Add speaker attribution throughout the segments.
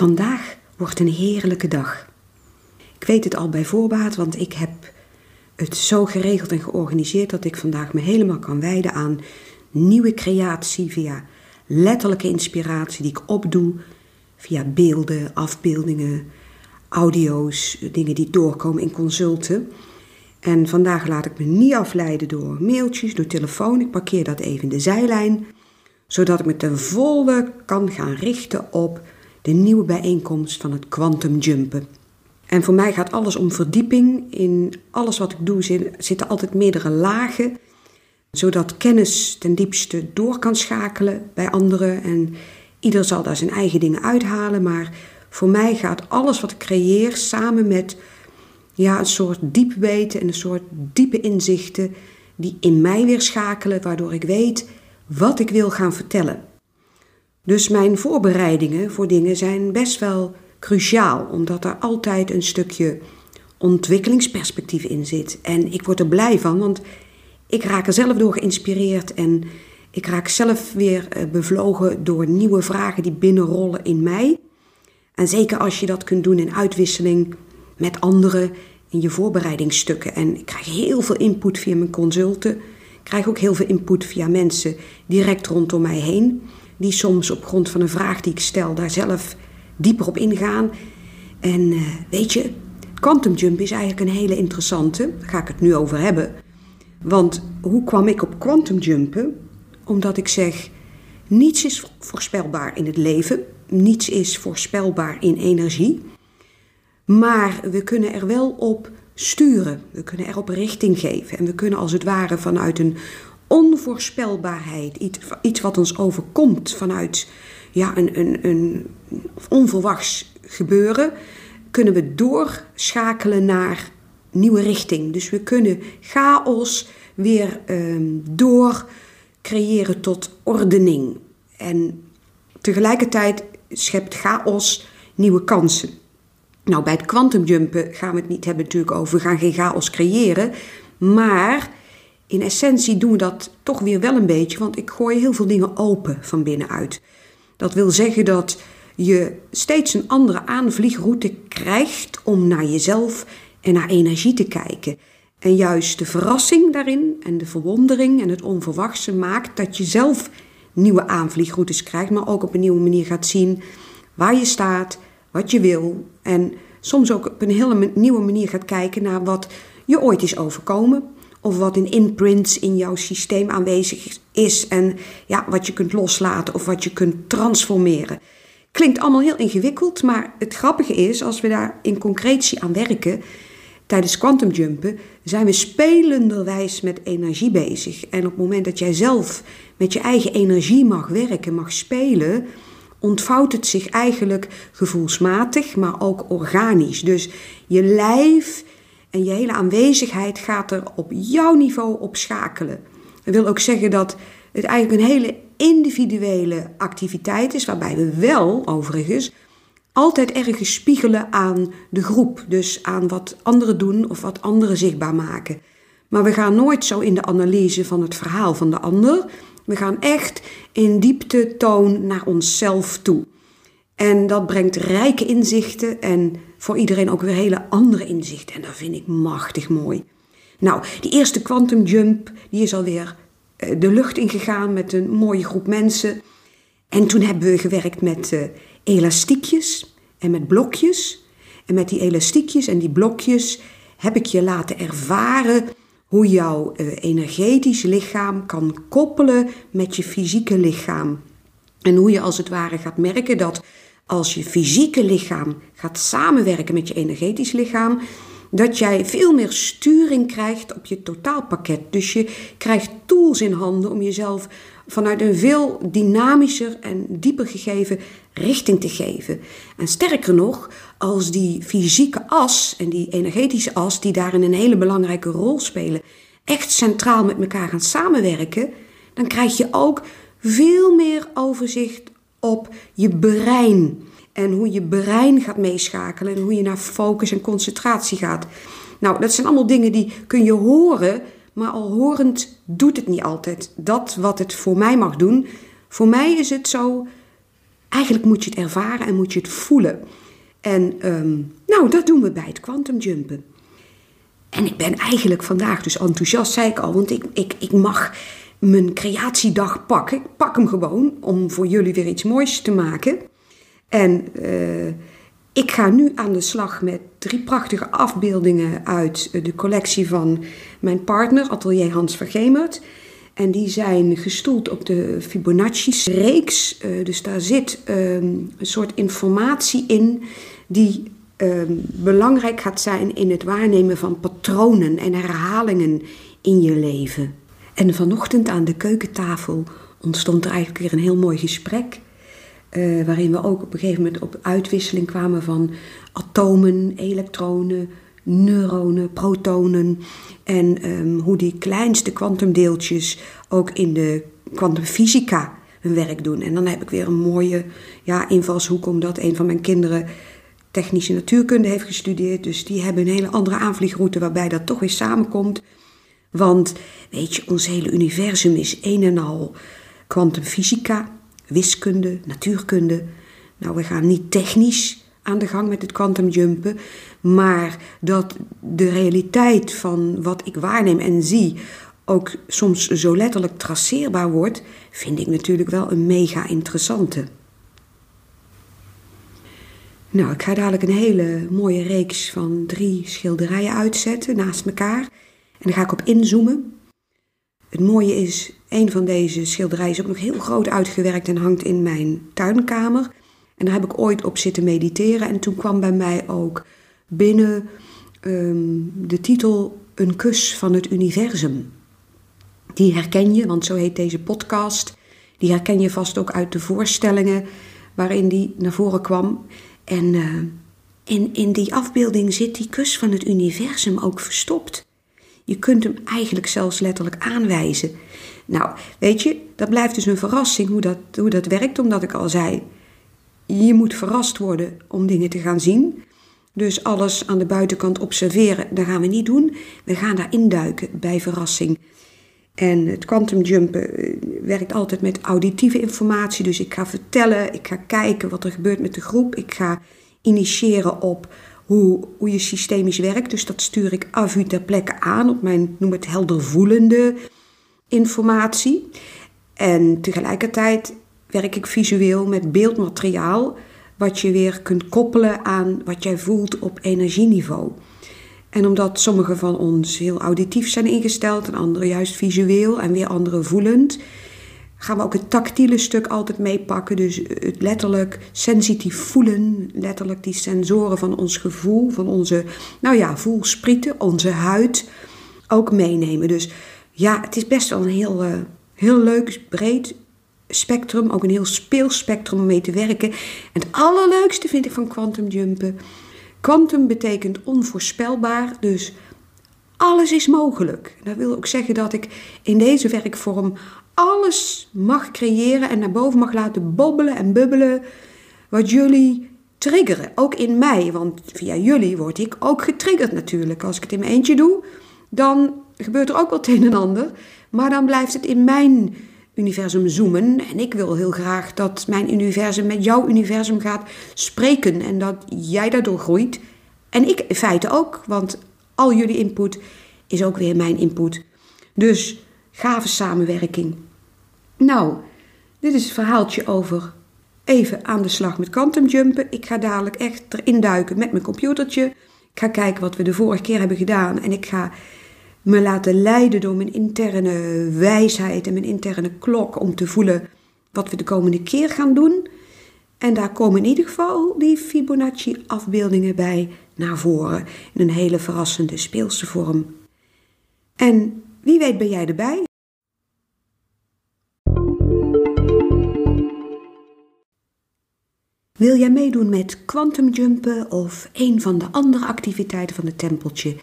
Speaker 1: Vandaag wordt een heerlijke dag. Ik weet het al bij voorbaat, want ik heb het zo geregeld en georganiseerd dat ik vandaag me helemaal kan wijden aan nieuwe creatie via letterlijke inspiratie die ik opdoe via beelden, afbeeldingen, audio's, dingen die doorkomen in consulten. En vandaag laat ik me niet afleiden door mailtjes, door telefoon. Ik parkeer dat even in de zijlijn, zodat ik me ten volle kan gaan richten op de nieuwe bijeenkomst van het quantum jumpen. En voor mij gaat alles om verdieping. In alles wat ik doe zitten altijd meerdere lagen, zodat kennis ten diepste door kan schakelen bij anderen. En ieder zal daar zijn eigen dingen uithalen, maar voor mij gaat alles wat ik creëer samen met ja, een soort diep weten en een soort diepe inzichten die in mij weer schakelen, waardoor ik weet wat ik wil gaan vertellen. Dus mijn voorbereidingen voor dingen zijn best wel cruciaal, omdat er altijd een stukje ontwikkelingsperspectief in zit. En ik word er blij van, want ik raak er zelf door geïnspireerd en ik raak zelf weer eh, bevlogen door nieuwe vragen die binnenrollen in mij. En zeker als je dat kunt doen in uitwisseling met anderen in je voorbereidingsstukken. En ik krijg heel veel input via mijn consulten. Ik krijg ook heel veel input via mensen direct rondom mij heen. Die soms op grond van een vraag die ik stel daar zelf dieper op ingaan. En uh, weet je, quantum jump is eigenlijk een hele interessante. Daar ga ik het nu over hebben. Want hoe kwam ik op quantum jumpen? Omdat ik zeg, niets is voorspelbaar in het leven. Niets is voorspelbaar in energie. Maar we kunnen er wel op sturen. We kunnen er op richting geven. En we kunnen als het ware vanuit een onvoorspelbaarheid, iets, wat ons overkomt vanuit ja, een, een, een onverwachts gebeuren, kunnen we doorschakelen naar nieuwe richting. Dus we kunnen chaos weer um, door creëren tot ordening. En tegelijkertijd schept chaos nieuwe kansen. Nou, bij het quantumjumpen gaan we het niet hebben natuurlijk over, we gaan geen chaos creëren. Maar in essentie doen we dat toch weer wel een beetje, want ik gooi heel veel dingen open van binnenuit. Dat wil zeggen dat je steeds een andere aanvliegroute krijgt om naar jezelf en naar energie te kijken. En juist de verrassing daarin en de verwondering en het onverwachte maakt dat je zelf nieuwe aanvliegroutes krijgt, maar ook op een nieuwe manier gaat zien waar je staat, wat je wil. En soms ook op een hele nieuwe manier gaat kijken naar wat je ooit is overkomen. Of wat in imprints in jouw systeem aanwezig is. En ja, wat je kunt loslaten of wat je kunt transformeren. Klinkt allemaal heel ingewikkeld, maar het grappige is, als we daar in concretie aan werken, tijdens quantumjumpen, zijn we spelenderwijs met energie bezig. En op het moment dat jij zelf met je eigen energie mag werken, mag spelen, ontvouwt het zich eigenlijk gevoelsmatig, maar ook organisch. Dus je lijf en je hele aanwezigheid gaat er op jouw niveau op schakelen. Dat wil ook zeggen dat het eigenlijk een hele individuele activiteit is, waarbij we wel overigens altijd ergens spiegelen aan de groep. Dus aan wat anderen doen of wat anderen zichtbaar maken. Maar we gaan nooit zo in de analyse van het verhaal van de ander. We gaan echt in diepte toon naar onszelf toe. En dat brengt rijke inzichten en voor iedereen ook weer hele andere inzichten. En dat vind ik machtig mooi. Nou, die eerste quantum jump, die is alweer uh, de lucht ingegaan met een mooie groep mensen. En toen hebben we gewerkt met uh, elastiekjes en met blokjes. En met die elastiekjes en die blokjes heb ik je laten ervaren hoe jouw uh, energetisch lichaam kan koppelen met je fysieke lichaam. En hoe je als het ware gaat merken dat als je fysieke lichaam gaat samenwerken met je energetisch lichaam, dat jij veel meer sturing krijgt op je totaalpakket. Dus je krijgt tools in handen om jezelf vanuit een veel dynamischer en dieper gegeven richting te geven. En sterker nog, als die fysieke as en die energetische as, die daarin een hele belangrijke rol spelen, echt centraal met elkaar gaan samenwerken, dan krijg je ook veel meer overzicht op je brein. En hoe je brein gaat meeschakelen en hoe je naar focus en concentratie gaat. Nou, dat zijn allemaal dingen die kun je horen, maar al horend doet het niet altijd. Dat wat het voor mij mag doen. Voor mij is het zo eigenlijk moet je het ervaren en moet je het voelen. En ehm, nou, dat doen we bij het quantumjumpen. En ik ben eigenlijk vandaag dus enthousiast, zei ik al, want ik, ik, ik mag mijn creatiedag pakken. Ik pak hem gewoon om voor jullie weer iets moois te maken. En uh, ik ga nu aan de slag met drie prachtige afbeeldingen uit de collectie van mijn partner, Atelier Hans Vergemert. En die zijn gestoeld op de Fibonacci-reeks. Uh, dus daar zit um, een soort informatie in die um, belangrijk gaat zijn in het waarnemen van patronen en herhalingen in je leven. En vanochtend aan de keukentafel ontstond er eigenlijk weer een heel mooi gesprek. Uh, waarin we ook op een gegeven moment op uitwisseling kwamen van atomen, elektronen, neuronen, protonen. En um, hoe die kleinste kwantumdeeltjes ook in de kwantumfysica hun werk doen. En dan heb ik weer een mooie ja, invalshoek, omdat een van mijn kinderen technische natuurkunde heeft gestudeerd. Dus die hebben een hele andere aanvliegroute waarbij dat toch weer samenkomt. Want weet je, ons hele universum is een en al kwantumfysica, wiskunde, natuurkunde. Nou, we gaan niet technisch aan de gang met het quantumjumpen, maar dat de realiteit van wat ik waarneem en zie ook soms zo letterlijk traceerbaar wordt, vind ik natuurlijk wel een mega interessante. Nou, ik ga dadelijk een hele mooie reeks van drie schilderijen uitzetten naast elkaar. En daar ga ik op inzoomen. Het mooie is, een van deze schilderijen is ook nog heel groot uitgewerkt en hangt in mijn tuinkamer. En daar heb ik ooit op zitten mediteren. En toen kwam bij mij ook binnen um, de titel Een kus van het universum. Die herken je, want zo heet deze podcast. Die herken je vast ook uit de voorstellingen waarin die naar voren kwam. En uh, in, in die afbeelding zit die kus van het universum ook verstopt. Je kunt hem eigenlijk zelfs letterlijk aanwijzen. Nou, weet je, dat blijft dus een verrassing hoe dat, hoe dat werkt, omdat ik al zei, je moet verrast worden om dingen te gaan zien. Dus alles aan de buitenkant observeren, dat gaan we niet doen. We gaan daar induiken bij verrassing. En het quantum jumpen eh, werkt altijd met auditieve informatie. Dus ik ga vertellen, ik ga kijken wat er gebeurt met de groep. Ik ga initiëren op hoe, hoe je systemisch werkt. Dus dat stuur ik af u ter plekke aan op mijn, noem het heldervoelende informatie. En tegelijkertijd werk ik visueel met beeldmateriaal, wat je weer kunt koppelen aan wat jij voelt op energieniveau. En omdat sommige van ons heel auditief zijn ingesteld en anderen juist visueel en weer anderen voelend, gaan we ook het tactiele stuk altijd meepakken. Dus het letterlijk sensitief voelen, letterlijk die sensoren van ons gevoel, van onze, nou ja, voelsprieten, onze huid ook meenemen. Dus ja, het is best wel een heel, uh, heel leuk, breed spectrum, ook een heel speelspectrum om mee te werken. En het allerleukste vind ik van quantum jumpen. Quantum betekent onvoorspelbaar, dus alles is mogelijk. Dat wil ook zeggen dat ik in deze werkvorm alles mag creëren en naar boven mag laten bobbelen en bubbelen wat jullie triggeren. Ook in mij, want via jullie word ik ook getriggerd natuurlijk. Als ik het in mijn eentje doe, dan gebeurt er ook wat een en ander. Maar dan blijft het in mijn universum zoomen. En ik wil heel graag dat mijn universum met jouw universum gaat spreken. En dat jij daardoor groeit. En ik in feite ook, want al jullie input is ook weer mijn input. Dus gave samenwerking. Nou, dit is het verhaaltje over even aan de slag met quantumjumpen. Ik ga dadelijk echt erin duiken met mijn computertje. Ik ga kijken wat we de vorige keer hebben gedaan. En ik ga me laten leiden door mijn interne wijsheid en mijn interne klok om te voelen wat we de komende keer gaan doen. En daar komen in ieder geval die Fibonacci-afbeeldingen bij naar voren in een hele verrassende speelse vorm. En wie weet ben jij erbij? Wil jij meedoen met quantumjumpen of een van de andere activiteiten van het tempeltje?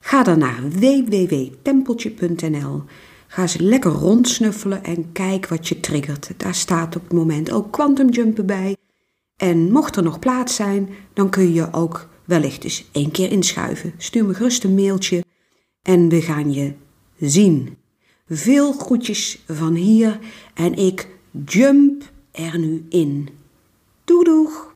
Speaker 1: Ga dan naar www.tempeltje.nl. Ga eens lekker rondsnuffelen en kijk wat je triggert. Daar staat op het moment ook quantumjumpen bij. En mocht er nog plaats zijn, dan kun je ook wellicht eens één keer inschuiven. Stuur me gerust een mailtje en we gaan je zien. Veel groetjes van hier en ik jump er nu in. Doei doeg!